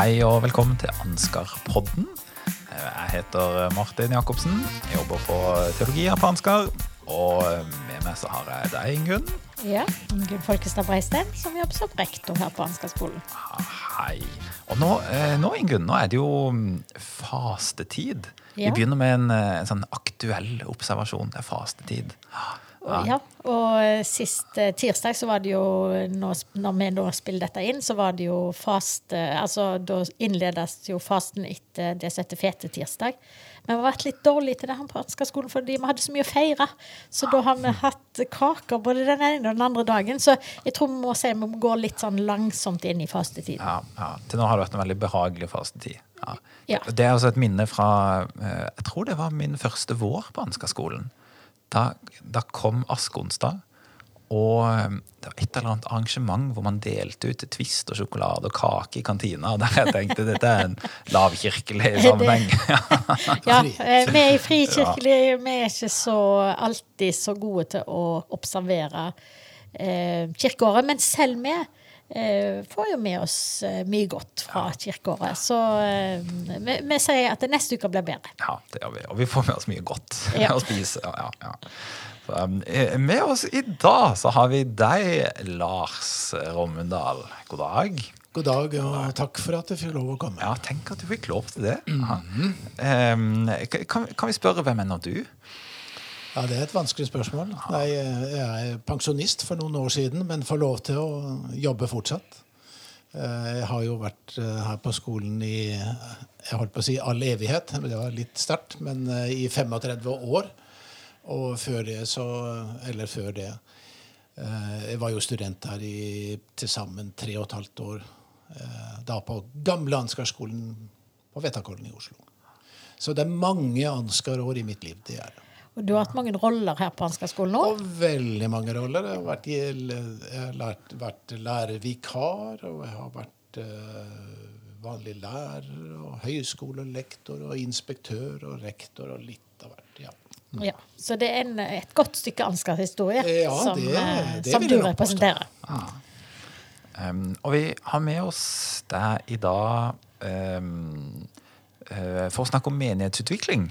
Hei og velkommen til Ansgar-podden. Jeg heter Martin Jacobsen. Jeg jobber på teologi her på Ansgar. Og med meg så har jeg deg, Ingunn. Ja, Ingunn Folkestad Breistein, som jobber som rektor her på Ansgar-skolen. Hei. Og nå, eh, nå, Ingunn, nå er det jo mm, fastetid. Ja. Vi begynner med en, eh, en sånn aktuell observasjon. Det er fastetid. Ja, og eh, sist eh, tirsdag, så var det jo Når vi nå spiller dette inn, så var det jo faste Altså, da innledes jo fasten etter det som heter fetetirsdag. Men vi har vært litt dårlige til det her på Ansgar-skolen fordi vi hadde så mye å feire. Så da har vi hatt kaker både den ene og den andre dagen. Så jeg tror vi må si vi går litt sånn langsomt inn i fastetiden. Ja, ja. Til nå har det vært en veldig behagelig fastetid. Ja. Ja. Det er altså et minne fra eh, Jeg tror det var min første vår på Ansgar-skolen. Da, da kom askeonsdag, og eh, det var et eller annet arrangement hvor man delte ut Twist og sjokolade og kake i kantina. Og der jeg tenkte dette er en lavkirkelig sammenheng. Ja, eh, vi er frikirkelig Vi er ikke så alltid så gode til å observere eh, kirkeåret. Men selv vi får jo med oss eh, mye godt fra kirkeåret. Så eh, vi, vi sier at neste uke blir bedre. Ja, det gjør vi. Og vi får med oss mye godt Ja. å spise. Ja, ja, ja. Så, um, eh, med oss i dag så har vi deg, Lars Rommundal. God dag. God dag, og takk for at jeg fikk lov å komme. Ja, tenk at du fikk lov til det. Ja. Um, kan, kan vi spørre hvem er nå du? Ja, Det er et vanskelig spørsmål. Jeg er pensjonist for noen år siden, men får lov til å jobbe fortsatt. Eh, Jeg har jo vært eh, her på skolen i jeg holdt på å si all evighet, det var litt sterkt, men eh, i 35 år. Og før det så Eller før det. Jeg var jo student her i til sammen tre og et halvt år. Da på gamle Ansgar-skolen på Vettakollen i Oslo. Så det er mange Ansgar-år i mitt liv. det er det. Og du har hatt mange roller her på Ansgar-skolen nå. Og veldig mange roller. Jeg har vært, jeg har lært, vært lærervikar, og jeg har vært uh, vanlig lærer, og høyskolelektor, og inspektør og rektor, og litt av hvert. ja. Ja, så det er en, et godt stykke Ansgar-historie Ja, som, det- eh, det som vil du jeg Ja. Um, og vi har med oss deg i dag um, uh, for å snakke om menighetsutvikling.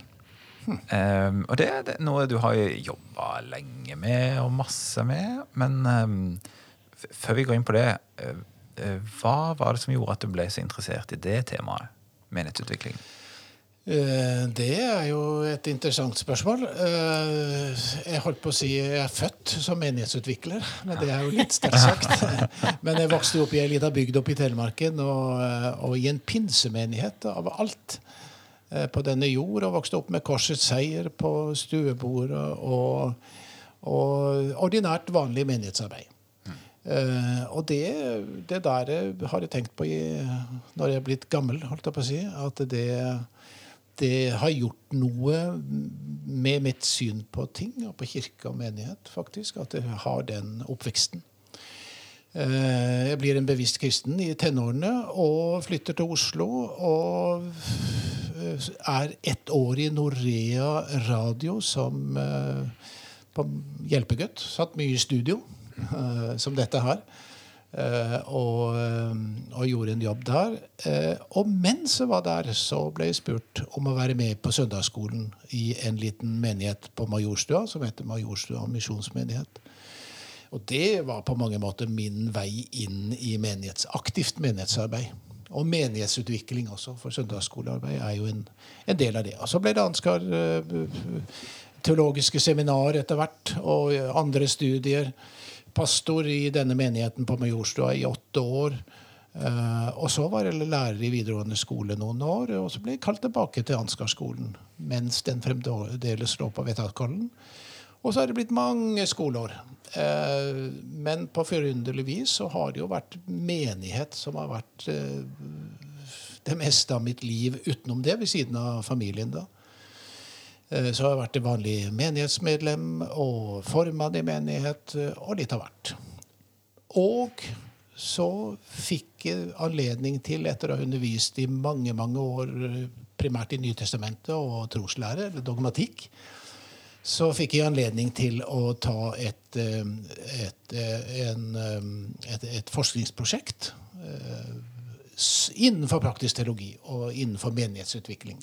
Um, og det, det er noe du har jobba lenge med og masse med. Men um, før vi går inn på det, uh, uh, hva var det som gjorde at du ble så interessert i det temaet? Menighetsutvikling. Eh, Det er jo et interessant spørsmål. Jeg holdt på å si jeg er født som menighetsutvikler, men det er jo litt sterkt sagt. Men jeg vokste opp i ei lita bygd oppe i Telemarken, og, og i en pinsemenighet av alt på denne jord. Og vokste opp med Korsets seier på stuebordet og, og ordinært vanlig menighetsarbeid. Uh, og det, det der har jeg tenkt på i, når jeg er blitt gammel, holdt jeg på å si. At det, det har gjort noe med mitt syn på ting, og på kirke og menighet, faktisk. At jeg har den oppveksten. Eh, jeg blir en bevisst kristen i tenårene og flytter til Oslo. Og er ett år i Norea Radio som eh, hjelpegutt. Satt mye i studio, eh, som dette her. Og, og gjorde en jobb der. Og mens jeg var der, så ble jeg spurt om å være med på søndagsskolen i en liten menighet på Majorstua, som heter Majorstua misjonsmenighet. Og det var på mange måter min vei inn i menighets, aktivt menighetsarbeid. Og menighetsutvikling også, for søndagsskolearbeid er jo en, en del av det. Og så ble det Ansgar eh, teologiske seminar etter hvert, og andre studier. Pastor i denne menigheten på Majorstua i åtte år. Eh, og så var jeg lærer i videregående skole noen år, og så ble jeg kalt tilbake til Ansgar-skolen mens den fremdeles lå på Vettakollen. Og så har det blitt mange skoleår. Eh, men på forunderlig vis så har det jo vært menighet som har vært eh, det meste av mitt liv utenom det, ved siden av familien. da. Eh, så har jeg vært vanlig menighetsmedlem og formann i menighet, og litt av hvert. Og så fikk jeg anledning til, etter å ha undervist i mange mange år, primært i Nytestamentet og troslære, eller dogmatikk, så fikk jeg anledning til å ta et, eh, et, eh, en, eh, et, et forskningsprosjekt eh, innenfor praktisk teologi og innenfor menighetsutvikling.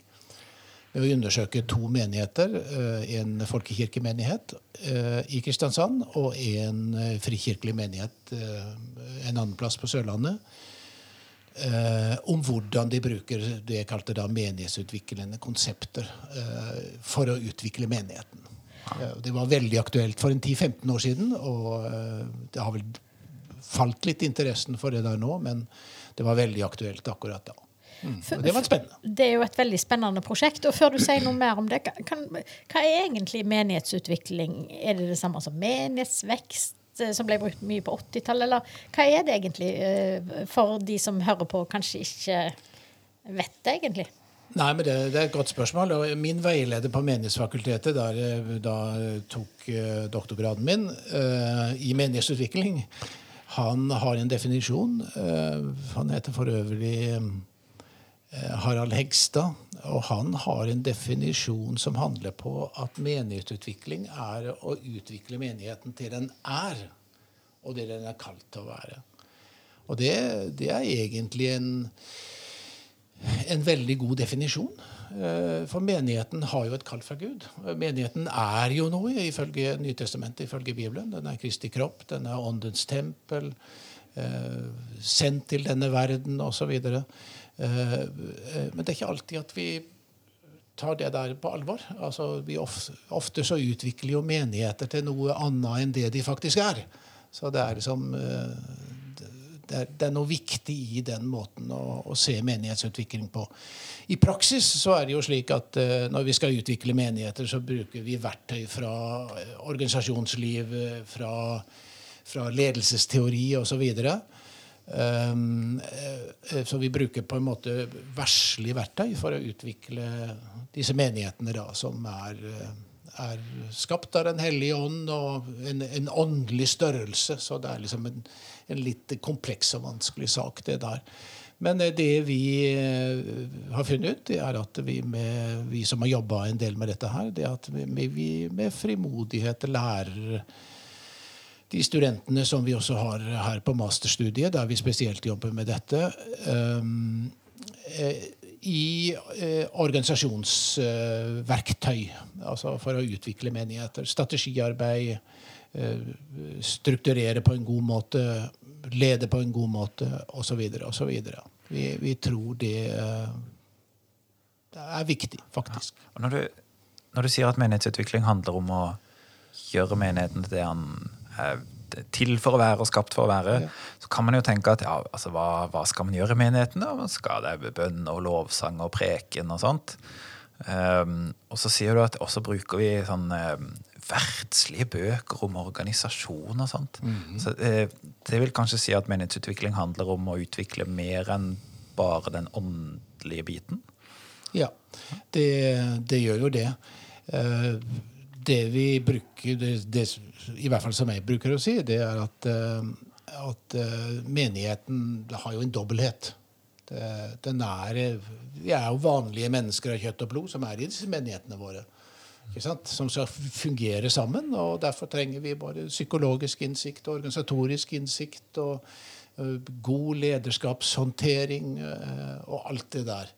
Å undersøke to menigheter, en folkekirkemenighet i Kristiansand og en frikirkelig menighet en annen plass på Sørlandet. om hvordan de bruker det jeg kalte da menighetsutviklende konsepter for å utvikle menigheten. Det var veldig aktuelt for en 10-15 år siden, og det har vel falt litt interessen for det der nå, men det var veldig aktuelt akkurat da. Mm. det var spennende. Det er jo et veldig spennende prosjekt. Og før du sier noe mer om det, kan, hva er egentlig menighetsutvikling? Er det det samme som menighetsvekst, eh, som ble brukt mye på 80-tallet? Eller hva er det egentlig eh, for de som hører på, kanskje ikke vet det, egentlig? Nei, men det, det, er et godt spørsmål. Og min veileder på Menighetsfakultetet, jeg da tok uh, doktorgraden min uh, i menighetsutvikling, han har en definisjon. Uh, han heter for øvrig Harald Hegstad. Og han har en definisjon som handler på at menighetsutvikling er å utvikle menigheten til den er, og det den er kalt til å være. Og det, det er egentlig en en veldig god definisjon. Eh, for menigheten har jo et kall fra Gud. Menigheten er jo noe, ifølge Nytestamentet, ifølge Bibelen. Den er Kristi kropp, den er åndens tempel, eh, sendt til denne verden osv. Eh, men det er ikke alltid at vi tar det der på alvor. Altså, ofte, ofte, så utvikler jo menigheter til noe annet enn det de faktisk er. Så det er liksom det er, det er, noe viktig i den måten å, å, se menighetsutvikling på. I praksis så er det jo slik at uh, når vi skal utvikle menigheter, så bruker vi verktøy fra uh, organisasjonsliv, uh, fra, fra ledelsesteori osv. Um, så vi bruker på en måte verslig verktøy for å utvikle disse menighetene da, som er, er skapt av Den hellige ånd og en, en åndelig størrelse. Så det er liksom en en litt kompleks og vanskelig sak, det der. Men eh, det vi eh, har funnet ut, det er at vi, med, vi som har jobba en del med dette her, det er at vi, vi med frimodighet lærer de studentene som vi også har her på masterstudiet, der vi spesielt jobber med dette, um, i eh, organisasjonsverktøy. Altså for å utvikle menigheter. Strategiarbeid, Eh, strukturere på en god måte, lede på en god måte osv. osv. Vi, vi tror det, eh, det er viktig, faktisk. Ja. Når, du, når, du, sier at menighetsutvikling handler om å gjøre menigheten til det han er til for å være og skapt for å være, ja. så kan man jo tenke at ja, altså, hva, hva, skal man gjøre i menigheten? da? Man skal det bønn og lovsang og preken og sånt. Um, og så sier du at også bruker vi sånn um, verdslige bøker om organisasjon og sånt. Mm -hmm. Så eh, det vil kanskje si at menighetsutvikling handler om å utvikle mer enn bare den åndelige biten? Ja, det, det gjør jo det. Eh, det vi bruker, det, det, i hvert fall som jeg bruker å si, det er at, eh, at menigheten har jo en dobbelthet. Den er, vi er jo vanlige mennesker av kjøtt og blod som er i disse menighetene våre som skal fungere sammen. og Derfor trenger vi både psykologisk innsikt og organisatorisk innsikt og uh, god lederskapshåndtering uh, og alt det der.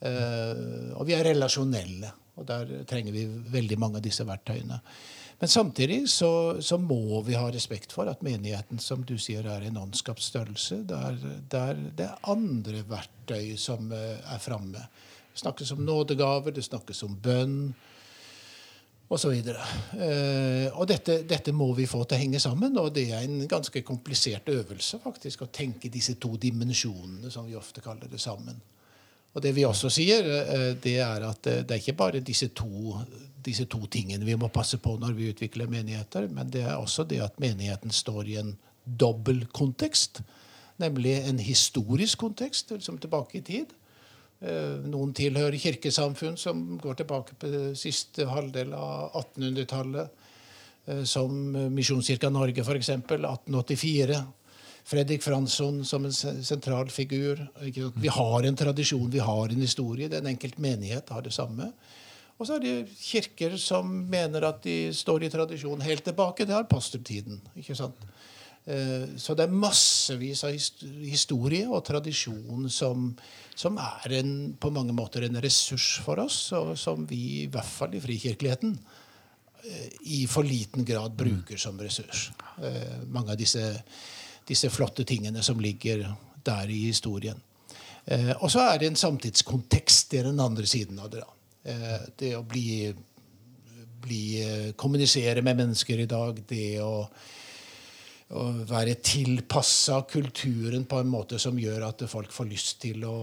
Uh, og vi er relasjonelle, og der trenger vi veldig mange av disse verktøyene. Men samtidig så, så, må vi ha respekt for at menigheten som du sier, er en åndsskapsstørrelse. Der, der det er andre verktøy som er framme. Det snakkes om nådegaver, det snakkes om bønn osv. Og, eh, og dette, dette, må vi få til å henge sammen, og det er en ganske komplisert øvelse faktisk, å tenke disse to dimensjonene, som vi ofte kaller det, sammen. Og det vi også sier, eh, det er at eh, det er ikke bare disse to, disse to tingene vi må passe på når vi utvikler menigheter, men det er også det at menigheten står i en dobbel kontekst. Nemlig en historisk kontekst, liksom tilbake i tid Eh, noen tilhører kirkesamfunn som går tilbake på siste halvdel av 1800-tallet. Eh, som Misjonskirka Norge, f.eks. 1884. Fredrik Fransson som en sentral figur. Vi har en tradisjon, vi har en historie. Den enkelte menighet har det samme. Og så er det kirker som mener at de står i tradisjon helt tilbake. Det er aposteltiden. ikke sant? Eh, så det er massevis av historie og tradisjon som, som er en, på mange måter en ressurs for oss, og som vi i hvert fall i frikirkeligheten eh, i for liten grad bruker som ressurs. Eh, mange av disse, disse flotte tingene som ligger der i historien. Og så er det en samtidskontekst. Er den andre siden av det. da. Det å bli, bli kommunisere med mennesker i dag, det å å være tilpassa kulturen på en måte som gjør at folk får lyst til å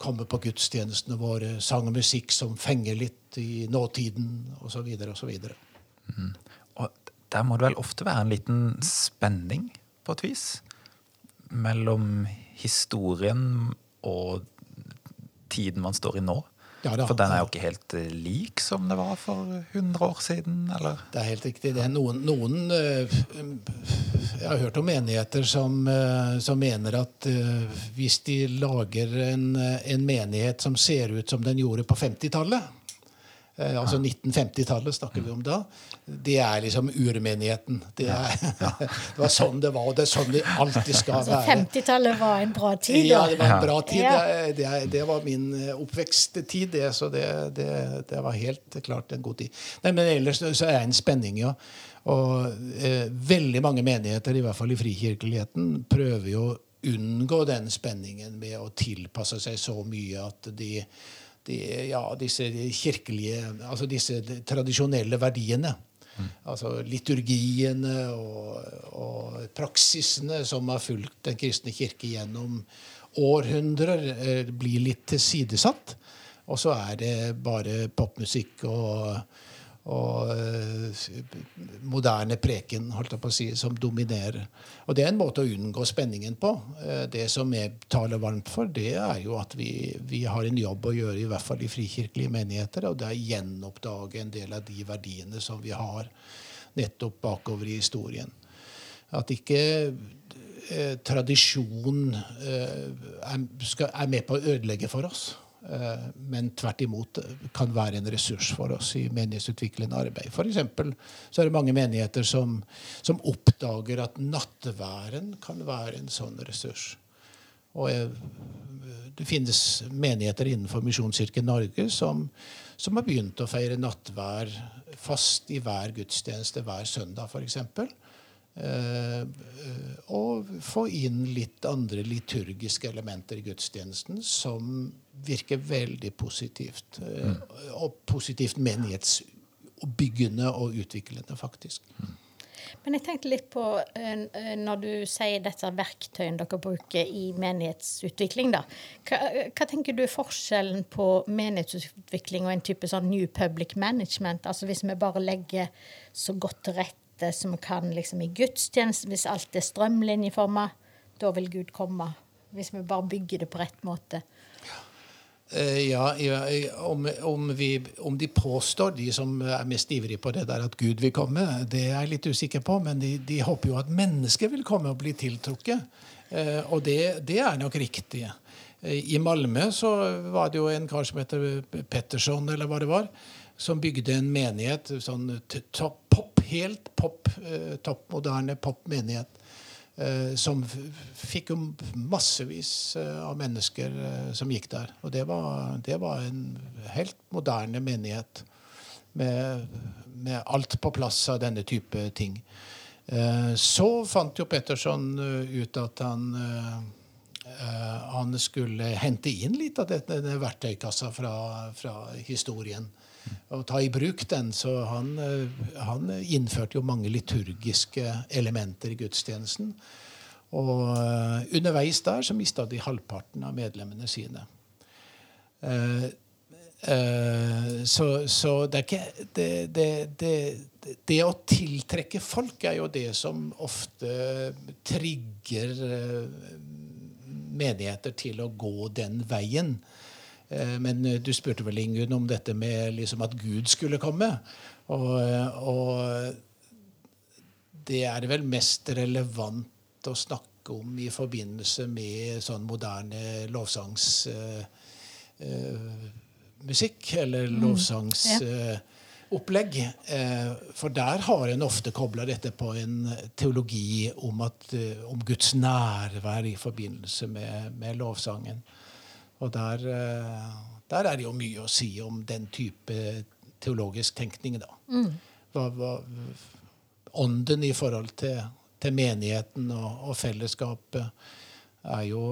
komme på gudstjenestene våre. Sang og musikk som fenger litt i nåtiden, osv. osv. Mm. Og der må det vel ofte være en liten spenning, på et vis, mellom historien og tiden man står i nå? Ja, da, for den er jo ikke helt eh, lik som det var for 100 år siden? eller? Det er helt riktig. Det er noen, noen eh, Jeg har hørt om menigheter som, eh, som mener at hvis de lager en, en menighet som ser ut som den gjorde på 50-tallet, Eh, altså 1950-tallet snakker vi om da. Det er liksom urmenigheten. Det, er, det, var sånn det var, og det er sånn det alltid skal altså, være. 50-tallet var en bra tid? Da. Ja, det var en bra tid. Det, det, var min eh, oppveksttid, det, så det, var helt klart en god tid. Nei, men ellers så er det en spenning, ja. Og eh, veldig mange menigheter, i hvert fall i frikirkeligheten, prøver jo å unngå den spenningen med å tilpasse seg så mye at de de, ja, disse kirkelige Altså disse tradisjonelle verdiene. Mm. Altså liturgiene og, og, praksisene som har fulgt Den kristne kirke gjennom århundrer, eh, blir litt tilsidesatt. Og så er det bare popmusikk og og uh, moderne preken holdt jeg på å si, som dominerer. Og Det er en måte å unngå spenningen på. Uh, det som jeg taler varmt for, det er jo at vi, vi, har en jobb å gjøre, i hvert fall i frikirkelige menigheter, og det er å gjenoppdage en del av de verdiene som vi har nettopp bakover i historien. At ikke uh, tradisjon er, skal, er med på å ødelegge for oss. Eh, men tvert imot kan være en ressurs for oss i menighetsutviklende arbeid. For så er det mange menigheter som, som oppdager at nattværen kan være en sånn ressurs. Og jeg, det finnes menigheter innenfor Misjonskirken Norge som, som, har begynt å feire nattvær fast i hver gudstjeneste hver søndag, f.eks. Uh, og få inn litt andre liturgiske elementer i gudstjenesten som virker veldig positivt. Eh. Og positivt menighetsbyggende og utviklende, faktisk. Men jeg tenkte litt på eh, når du sier disse verktøyene dere bruker i menighetsutvikling. da. Hva, hva, tenker du er forskjellen på menighetsutvikling og en type sånn New Public Management? Altså Hvis vi bare legger så godt til rette som vi kan liksom i gudstjenesten. Hvis alt er strømlinjeforma, da vil Gud komme. Hvis vi bare bygger det på rett måte. Uh, ja, ja om, om, vi, om, de påstår, de som er mest ivrige på det der at Gud vil komme, det er jeg litt usikker på. Men de, de håper jo at mennesket vil komme og bli tiltrukket. Uh, og det, det, er nok riktig. I Malmö så var det jo en kar som heter Petterson, eller hva det var, som bygde en menighet. sånn pop helt pop, eh, topp moderne popmenighet. Eh, som fikk jo massevis eh, av mennesker som gikk der. Og det var, det var en helt moderne menighet. Med, med, alt på plass av denne type ting. Så fant jo Petterson ut at han han skulle hente inn litt av denne verktøykassa fra, fra historien og ta i bruk den. Så han, eh, han, innførte jo mange liturgiske elementer i gudstjenesten. Og eh, underveis der så mista de halvparten av medlemmene sine. Uh, så, så, det er ikke det, det, det, det, å tiltrekke folk er jo det som ofte trigger uh, menigheter til å gå den veien. Eh, men eh, du spurte vel Ingunn om dette med liksom at Gud skulle komme. Og, eh, og, det er vel mest relevant å snakke om i forbindelse med sånn moderne lovsangsmusikk. Uh, eller mm. lovsangs... Opplegg. Eh, for der har en ofte kobla dette på en teologi om, at, eh, om Guds nærvær i forbindelse med, med lovsangen. Og der, eh, der, er det jo mye å si om den type teologisk tenkning, da. Mm. Hva, hva, ånden i forhold til, til menigheten og, og, fellesskapet er jo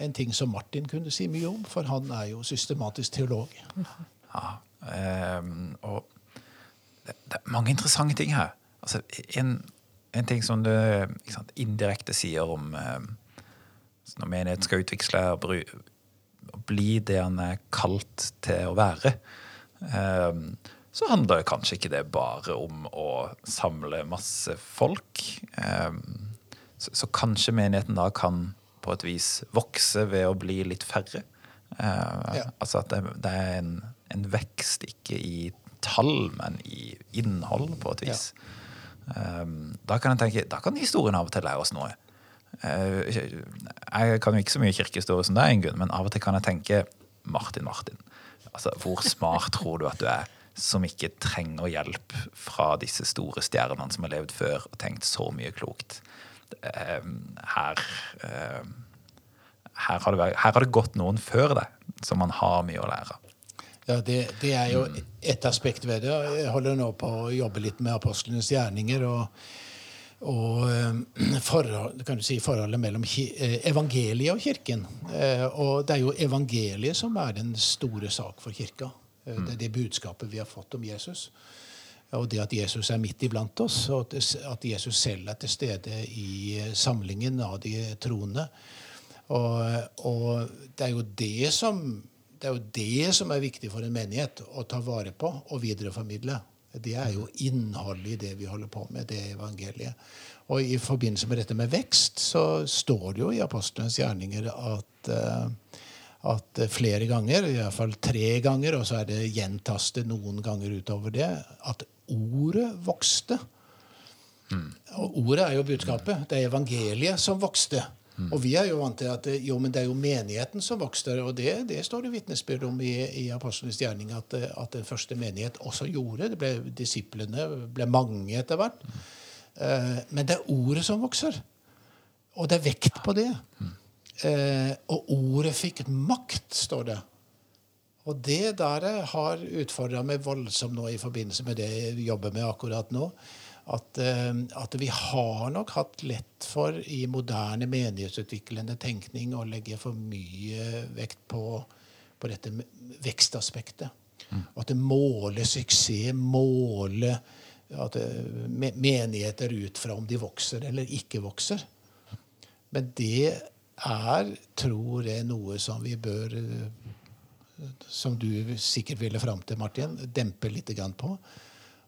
en ting som Martin kunne si mye om, for han er jo systematisk teolog. Ja, Um, og det, det, er mange interessante ting her. Altså, en, en ting som du sant, indirekte sier om um, når menigheten skal utvikle og, og bli det han er kalt til å være, um, så handler kanskje ikke det bare om å samle masse folk. Så, så, kanskje menigheten da kan på et vis vokse ved å bli litt færre. Ja. Altså at det, det er en en vekst ikke i tall, men i innhold, på et vis. Ja. Um, da kan jeg tenke, da kan historien av og til lære oss noe. Uh, jeg kan jo ikke så mye kirkehistorie som deg, Ingunn, men av og til kan jeg tenke Martin, Martin. Altså, Hvor smart tror du at du er som ikke trenger hjelp fra disse store stjernene som har levd før og tenkt så mye klokt? Uh, her, uh, her, har det, her har det gått noen før deg som man har mye å lære av. Ja, det, det, er jo ett aspekt ved det. Jeg holder nå på å jobbe litt med apostlenes gjerninger. og, og eh, forhold, kan du si, forholdet mellom eh, evangeliet og kirken. Eh, og det er jo evangeliet som er den store sak for kirka. Det er det budskapet vi har fått om Jesus. Og det at Jesus er midt iblant oss, og at Jesus selv er til stede i samlingen av de troende. Og, og det er jo det som det er jo det som er viktig for en menighet å ta vare på og videreformidle. Det er jo innholdet i det vi holder på med, det evangeliet. Og i forbindelse med dette med vekst så står det jo i apostelens gjerninger at, uh, at flere ganger, iallfall tre ganger, og så er det gjentastet noen ganger utover det, at ordet vokste. Mm. Og ordet er jo budskapet. Det er evangeliet som vokste. Mm. Og vi er jo vant til at jo, men det er jo menigheten som vokste. Og det, det står det vitnesbyrd om i, i Apostlenes gjerning at, at, den første menighet også gjorde. Det ble Disiplene ble mange etter hvert. Mm. Eh, men det er ordet som vokser. Og det er vekt på det. Mm. Eh, og ordet fikk makt, står det. Og det der har utfordra meg voldsomt nå i forbindelse med det jeg jobber med akkurat nå at, eh, at, vi har nok hatt lett for i moderne menighetsutviklende tenkning å legge for mye vekt på, på dette vekstaspektet. Mm. At det måler suksess, måler at eh, menigheter ut fra om de vokser eller ikke vokser. Men det er, tror jeg, noe som vi bør Som du sikkert ville fram til, Martin, dempe litt på.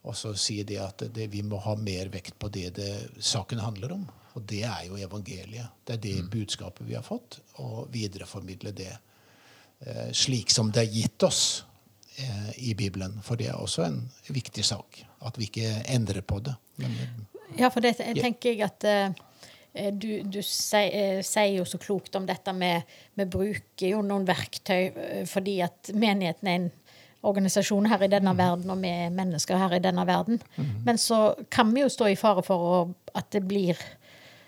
Og så sier de at det, vi må ha mer vekt på det, det saken handler om. Og det er jo evangeliet. Det er det mm. budskapet vi har fått, og videreformidle det eh, slik som det er gitt oss eh, i Bibelen. For det er også en viktig sak. At vi ikke endrer på det. Men, ja, for det jeg tenker jeg at eh, du, du sier, eh, sier, jo så klokt om dette med Vi bruker jo noen verktøy eh, fordi at menigheten er en organisasjon her i denne mm. verden, og vi er mennesker her i denne verden. Mm. Men så kan vi jo stå i fare for å, at det blir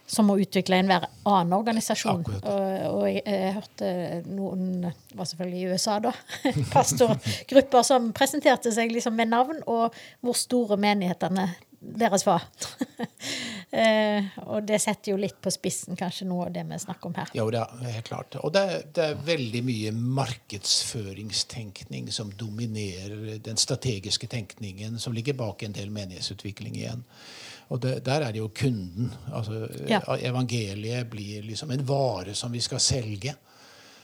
som å utvikle enhver annen organisasjon. Og, og, jeg, jeg, hørte noen, var selvfølgelig i USA, da, pastorgrupper som presenterte seg liksom med navn og hvor store menighetene deres far. eh, og det setter jo litt på spissen kanskje noe av det vi snakker om her. Jo, det er helt klart. Og det, det, er veldig mye markedsføringstenkning som dominerer den strategiske tenkningen som ligger bak en del menighetsutvikling igjen. Og det, der er det jo kunden. altså ja. Evangeliet blir liksom en vare som vi skal selge.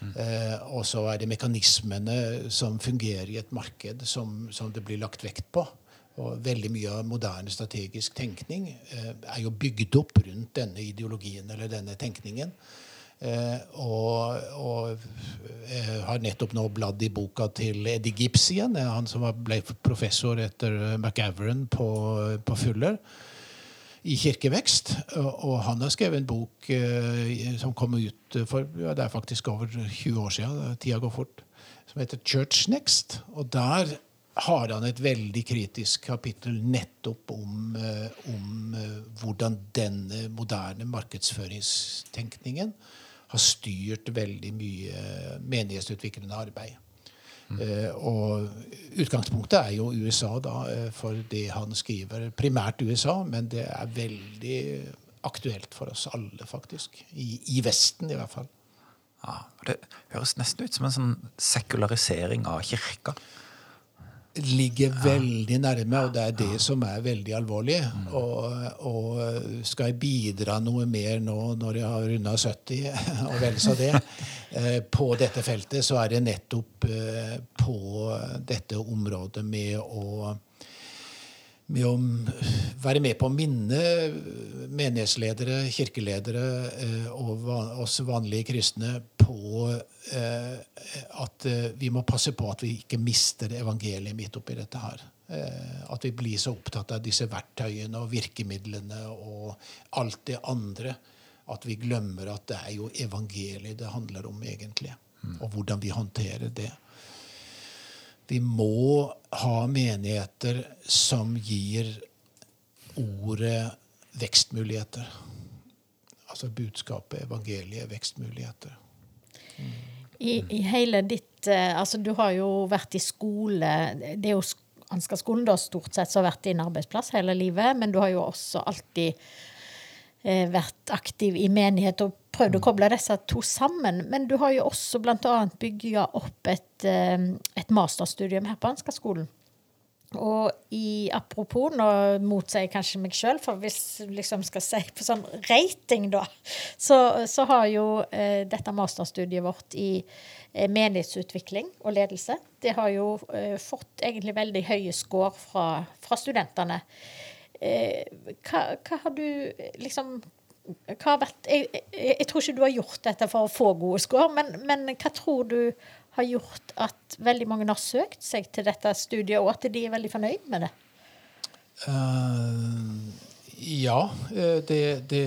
Mm. Eh, og så er det mekanismene som fungerer i et marked, som, som det blir lagt vekt på. Og veldig mye av moderne strategisk tenkning eh, er jo bygd opp rundt denne ideologien eller denne tenkningen. Eh, og, og jeg har nettopp nå bladd i boka til Eddie Gibbs igjen. Han som ble professor etter McAveren på, på Fuller i kirkevekst. Og han har skrevet en bok eh, som kom ut for ja, det er faktisk over 20 år siden. Tida går fort. Som heter Church Next. Og der har han et veldig kritisk kapittel nettopp om, eh, om eh, hvordan denne moderne markedsføringstenkningen har styrt veldig mye menighetsutviklende arbeid. Mm. og utgangspunktet er jo USA, da, for det han skriver. Primært USA, men det er veldig aktuelt for oss alle, faktisk. I, i Vesten, i hvert fall. Ja, Det høres nesten ut som en sånn sekularisering av kirka. Ligger veldig nærme, og det er det som er veldig alvorlig. Mm. Og, og, skal jeg bidra noe mer nå når jeg har runda 70, og vel så det, eh, på dette feltet, så er det nettopp eh, på dette området med å med å være med på å minne menighetsledere, kirkeledere eh, og oss vanlige kristne på eh, at eh, vi må passe på at vi ikke mister evangeliet midt oppi dette her. At vi blir så opptatt av disse verktøyene og virkemidlene og alt det andre at vi glemmer at det er jo evangeliet det handler om, egentlig. Og hvordan vi håndterer det. Vi må ha menigheter som gir ordet vekstmuligheter. Altså budskapet, evangeliet, vekstmuligheter. Mm. I, I, hele ditt eh, Altså, du har jo vært i skole. Det er jo Ansgar-skolen da stort sett som har vært din arbeidsplass hele livet, men du har jo også alltid eh, vært aktiv i menighet og prøvd å koble disse to sammen. Men du har jo også bl.a. bygga opp et, eh, et, masterstudium her på Ansgar-skolen. Og i apropos, nå motsier jeg kanskje meg sjøl, for hvis du liksom skal si på sånn rating, da, så, så har jo eh, dette masterstudiet vårt i eh, menighetsutvikling og ledelse Det har jo eh, fått egentlig veldig høye score fra, fra studentene. Eh, hva, hva, har du liksom hva vært, jeg, jeg, jeg, tror ikke du har gjort dette for å få gode score, men, men, hva tror du har gjort at veldig mange har søkt seg til dette studiet, og at de er veldig fornøyd med det? Uh, ja. Eh, det, det,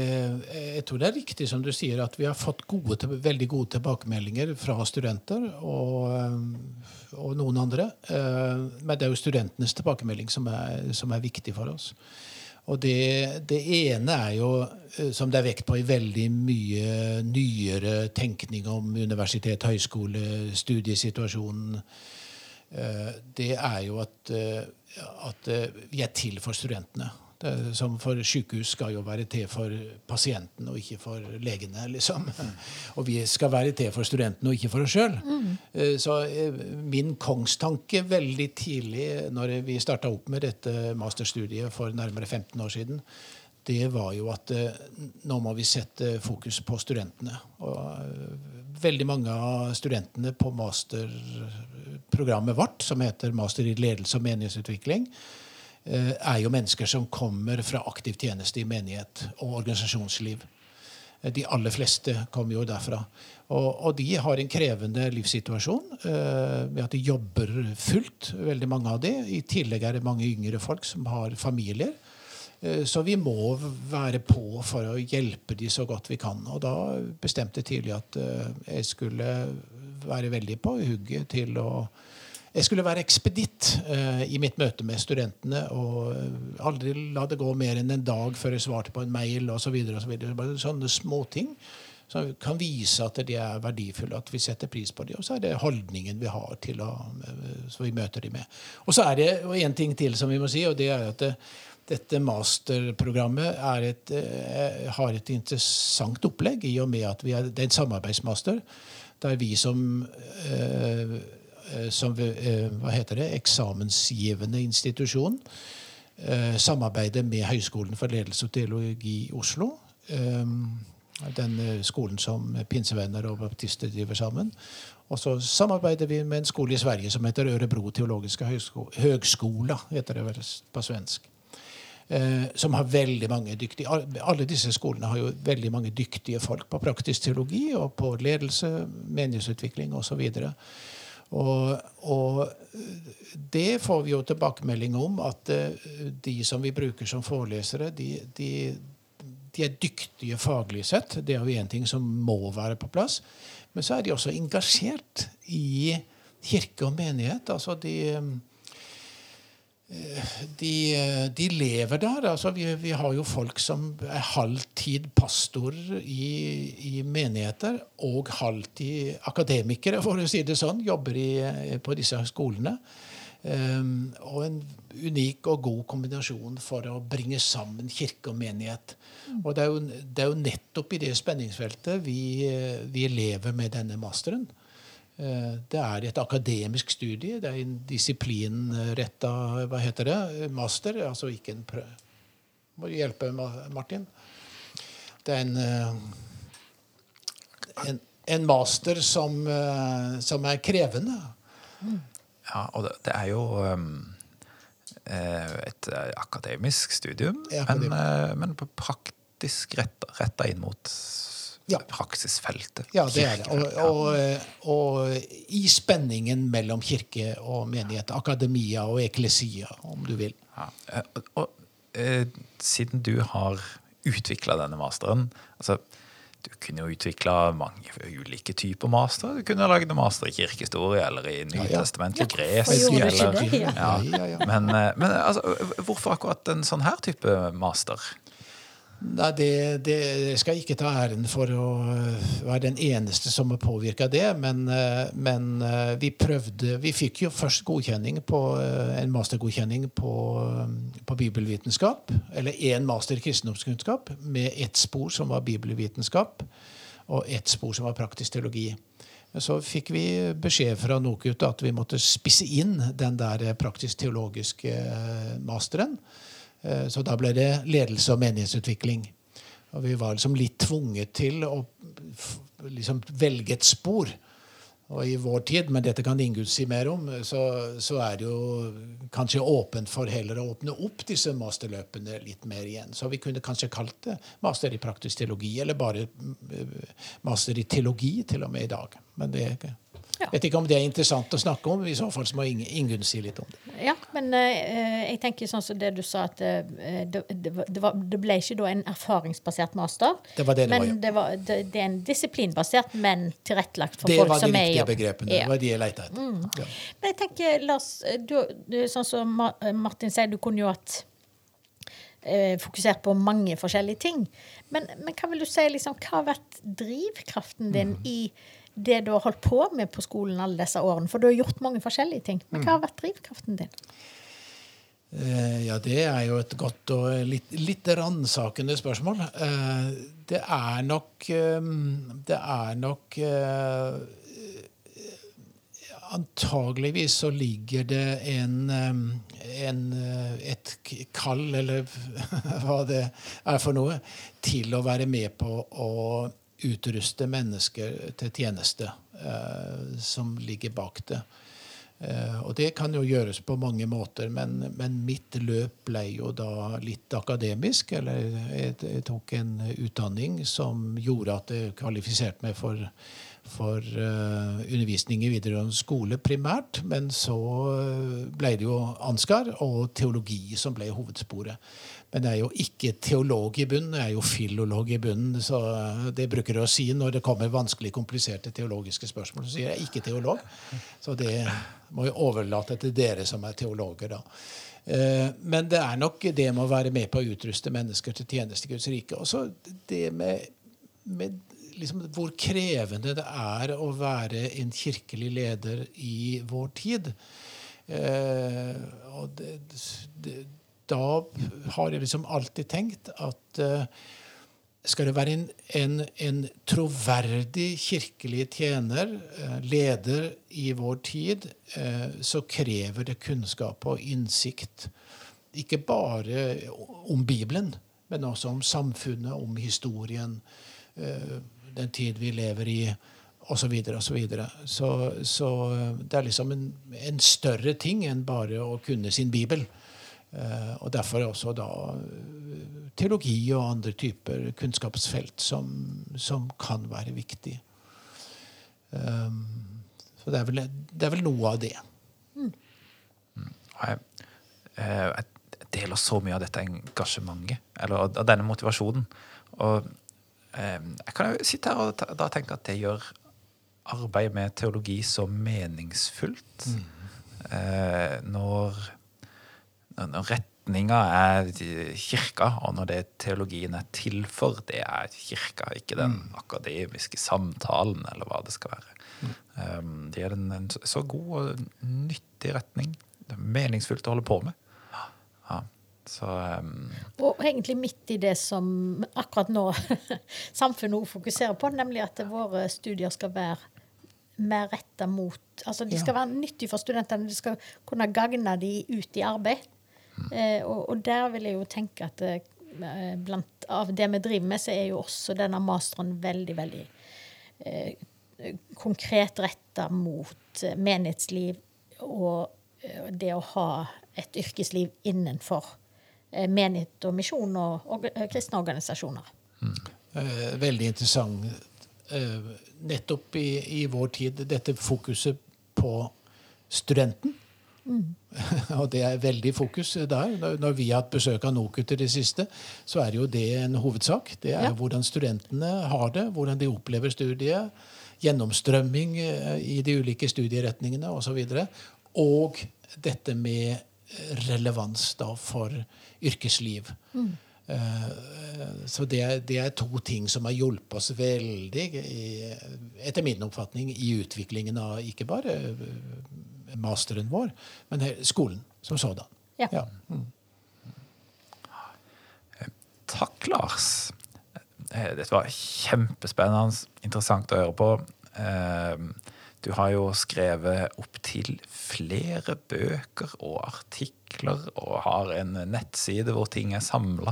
jeg tror det er riktig som du sier, at vi har fått gode, veldig gode tilbakemeldinger fra studenter og, eh, og noen andre. Uh, men det er jo studentenes tilbakemelding som er, som er viktig for oss. Og det, det, ene er jo, eh, som det er vekt på i veldig mye nyere tenkning om universitet, høyskole, studiesituasjonen, eh, det er jo at, eh, at vi er til for studentene. Det, som for sykehus skal jo være til for pasienten og ikke for legene. liksom. Og vi skal være til for studentene og ikke for oss sjøl. Mm. Eh, så eh, min kongstanke veldig tidlig når vi starta opp med dette masterstudiet for nærmere 15 år siden, det var jo at eh, nå må vi sette fokus på studentene. Og veldig mange av studentene på masterprogrammet vårt, som heter Master i ledelse og menighetsutvikling, Eh, er jo mennesker som kommer fra aktiv tjeneste i menighet og organisasjonsliv. Eh, de aller fleste kommer jo derfra. Og, og de har en krevende livssituasjon eh, med at de jobber fullt, veldig mange av de. I tillegg er det mange yngre folk som har familier. Eh, så vi må være på for å hjelpe de så godt vi kan. Og da bestemte jeg tidlig at eh, jeg skulle være veldig på hugget til å jeg skulle være ekspeditt uh, i mitt møte med studentene. og uh, Aldri la det gå mer enn en dag før jeg svarte på en mail osv. Så videre, så Sånne småting som kan vise at de er verdifulle, at vi setter pris på dem. Og så er det holdningen vi har til å, uh, så vi møter dem med. Og så er det en ting til som vi må si, og det er at det, dette masterprogrammet et, har et interessant opplegg, i og med at er, det er en samarbeidsmaster der vi som eh, Eh, som eh, hva heter det, eksamensgivende institusjon. Eh, samarbeider med Høgskolen for ledelse og teologi i Oslo. Den skolen som pinsevenner og baptister driver sammen. Og så samarbeider vi med en skole i Sverige som heter Ørebro teologiske høgskola. heter det vel på svensk. som har veldig mange dyktige Alle disse skolene har jo veldig mange dyktige folk på praktisk teologi og på ledelse, menighetsutvikling osv. Og, så og, og, det får vi jo tilbakemelding om, at eh, de som vi bruker som forelesere, de, de, de er dyktige faglig sett. Det er jo én ting som må være på plass. Men så er de også engasjert i kirke og menighet. Altså de, de, de lever der. Altså, vi, vi har jo folk som er halvtid pastorer i, i menigheter og halvtid akademikere, for å si det sånn. Jobber i, på disse skolene. Um, og en unik og god kombinasjon for å bringe sammen kirke og menighet. Og det er jo, det er jo nettopp i det spenningsfeltet vi, vi lever med denne masteren. Uh, det er et akademisk studie. Det er en disiplinretta hva heter det, master. Altså ikke en prøv... Må du hjelpe, Martin? Det er en, uh, en, en master som, som er krevende. Mm. Ja, og det, er jo um, et akademisk studium, men, uh, men praktisk retta inn mot ja. praksisfeltet. Ja, det er det. Og, og, og, i spenningen mellom kirke og menighet. Akademia og eklesia, om du vil. Ja. Og, og, uh, siden du har utvikla denne masteren altså du kunne jo utvikla mange ulike typer master. Du kunne lagd master i kirkehistorie eller i Nytestamentet, ja, ja. gresk. Eller, ja. Men, eh, men altså, hvorfor akkurat en sånn her type master? Nei, det, det, skal jeg ikke ta æren for å øh, være den eneste som har påvirka det. Men, øh, men, øh, vi prøvde Vi fikk jo først godkjenning på, en mastergodkjenning på, på bibelvitenskap. Eller én master i kristendomskunnskap med ett spor som var bibelvitenskap, og ett spor som var praktisk teologi. Så fikk vi beskjed fra NOKUT at vi måtte spisse inn den der praktisk-teologiske masteren. Eh, så da ble det ledelse og menighetsutvikling. Og vi var liksom litt tvunget til å liksom velge et spor. Og i vår tid, men dette kan Ingunn si mer om, så, så, er det jo kanskje åpent for heller å åpne opp disse masterløpene litt mer igjen. Så vi kunne kanskje kalt det master i praktisk teologi, eller bare eh, master i teologi til og med i dag. Men det ja. Vet ikke om det er interessant å snakke om. I så fall så må Ingunn si litt om det. Ja, men uh, jeg tenker sånn som det du sa, at uh, det, det, var, det, ble ikke da en erfaringsbasert master. Det var det det men var, ja. Var, det, er en disiplinbasert, men tilrettelagt for folk som er i jobb. Det var de riktige begrepene. Ja. Det var de jeg lette etter. Mm. Ja. Men jeg tenker, Lars, du, sånn som Martin sier, du kunne jo hatt fokusert på mange forskjellige ting. Men, men hva vil du si, liksom, hva har vært drivkraften din mm. i det du har holdt på med på skolen alle disse årene? For du har gjort mange forskjellige ting. Men hva har vært drivkraften din? Eh, ja, det er jo et godt og litt, litt ransakende spørsmål. Eh, det er nok eh, Det er nok Antageligvis så ligger det en, en, et kall, eller hva det er for noe, til å være med på å utruste mennesker til tjeneste eh, som ligger bak det. Eh, og det kan jo gjøres på mange måter, men, men mitt løp ble jo da litt akademisk. Eller jeg, jeg, tok en utdanning som gjorde at jeg kvalifiserte meg for, for uh, undervisning i videregående skole primært. Men så ble det jo Ansgar og teologi som ble hovedsporet. Men jeg er jo ikke teolog i bunnen, jeg er jo filolog i bunnen. så Det bruker du å si når det kommer vanskelig kompliserte teologiske spørsmål. Så sier jeg ikke teolog. Så det må jeg overlate til dere som er teologer, da. Eh, men det er nok det med å være med på å utruste mennesker til tjeneste i Guds rike. Og så det med, med liksom hvor krevende det er å være en kirkelig leder i vår tid. Eh, og det, det da har jeg liksom alltid tenkt at uh, skal det være en, en, en troverdig kirkelig tjener, uh, leder i vår tid, uh, så krever det kunnskap og innsikt. Ikke bare om Bibelen, men også om samfunnet, om historien, den tid vi lever i, osv. Så, så, videre. så, så det er liksom en, en større ting enn bare å kunne sin bibel. Eh, og derfor er også da eh, teologi og andre typer kunnskapsfelt som, som kan være viktig. Um, så det er, vel, det er, vel, noe av det. Mm. Jeg, jeg, deler så mye av dette engasjementet, eller av denne motivasjonen. Og jeg kan jo sitte her og da tenke at det gjør arbeidet med teologi så meningsfullt. Mm. når når retninga er kirka, og når det teologien er til for, det er kirka, ikke den akademiske samtalen, eller hva det skal være. Um, det er en, en så god og nyttig retning. Det er meningsfullt å holde på med. Ja, så um, Og egentlig midt i det som akkurat nå samfunnet også fokuserer på, nemlig at våre studier skal være mer retta mot Altså de skal Ja. være nyttige for studentene, de skal kunne gagne de ut i arbeid. Eh, og, og der vil jeg jo tenke at eh, blant av det vi driver med, så er jo også denne masteren veldig, veldig eh, konkret retta mot eh, menighetsliv og eh, det å ha et yrkesliv innenfor eh, menighet og misjon og, og eh, kristne organisasjoner. Eh, veldig interessant. Eh, nettopp i, i vår tid, dette fokuset på studenten. og det er veldig fokus der. Når- vi har hatt besøk av NOKUT i det siste, så er jo det en hovedsak. Det er Ja. hvordan studentene har det, hvordan de opplever studiet, gjennomstrømming eh, i de ulike studieretningene osv. Og, så og dette med eh, relevans da for yrkesliv. Mm. Så det er, det er to ting som har hjulpet oss veldig, i, etter min oppfatning, i utviklingen av ikke bare eh, masteren vår, men skolen som sådan. Ja. Ja. Mm. Takk, Lars. Eh, Dette var kjempespennende, interessant å høre på. Eh, Du har jo skrevet opptil flere bøker og artikler og har en nettside hvor ting er samla.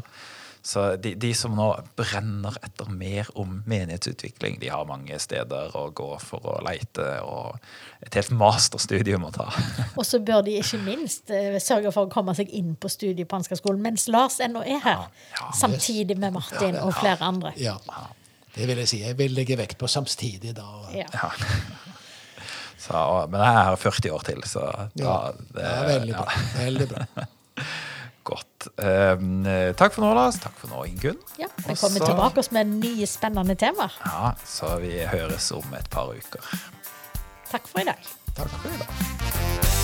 Så de, de som nå brenner etter mer om menighetsutvikling, de har mange steder å gå for å leite, og et helt masterstudium å ta. Og så bør de ikke minst eh, sørge for å komme seg inn på studiet på Ansgarskolen mens Lars ennå er her. Ja, samtidig med Martin og flere andre. ja. Det vil jeg si. Jeg vil legge vekt på samtidig da. Ja. Ja. Så, men jeg er 40 år til, så da Ja, det, ja, veldig bra. Veldig bra. Godt. Eh, takk for nå, Lars. Takk for nå, Ingunn. Ja, Vi kommer Også... tilbake oss med nye spennende temaer. Ja, så vi høres om et par uker. Takk for i dag. Takk for i dag.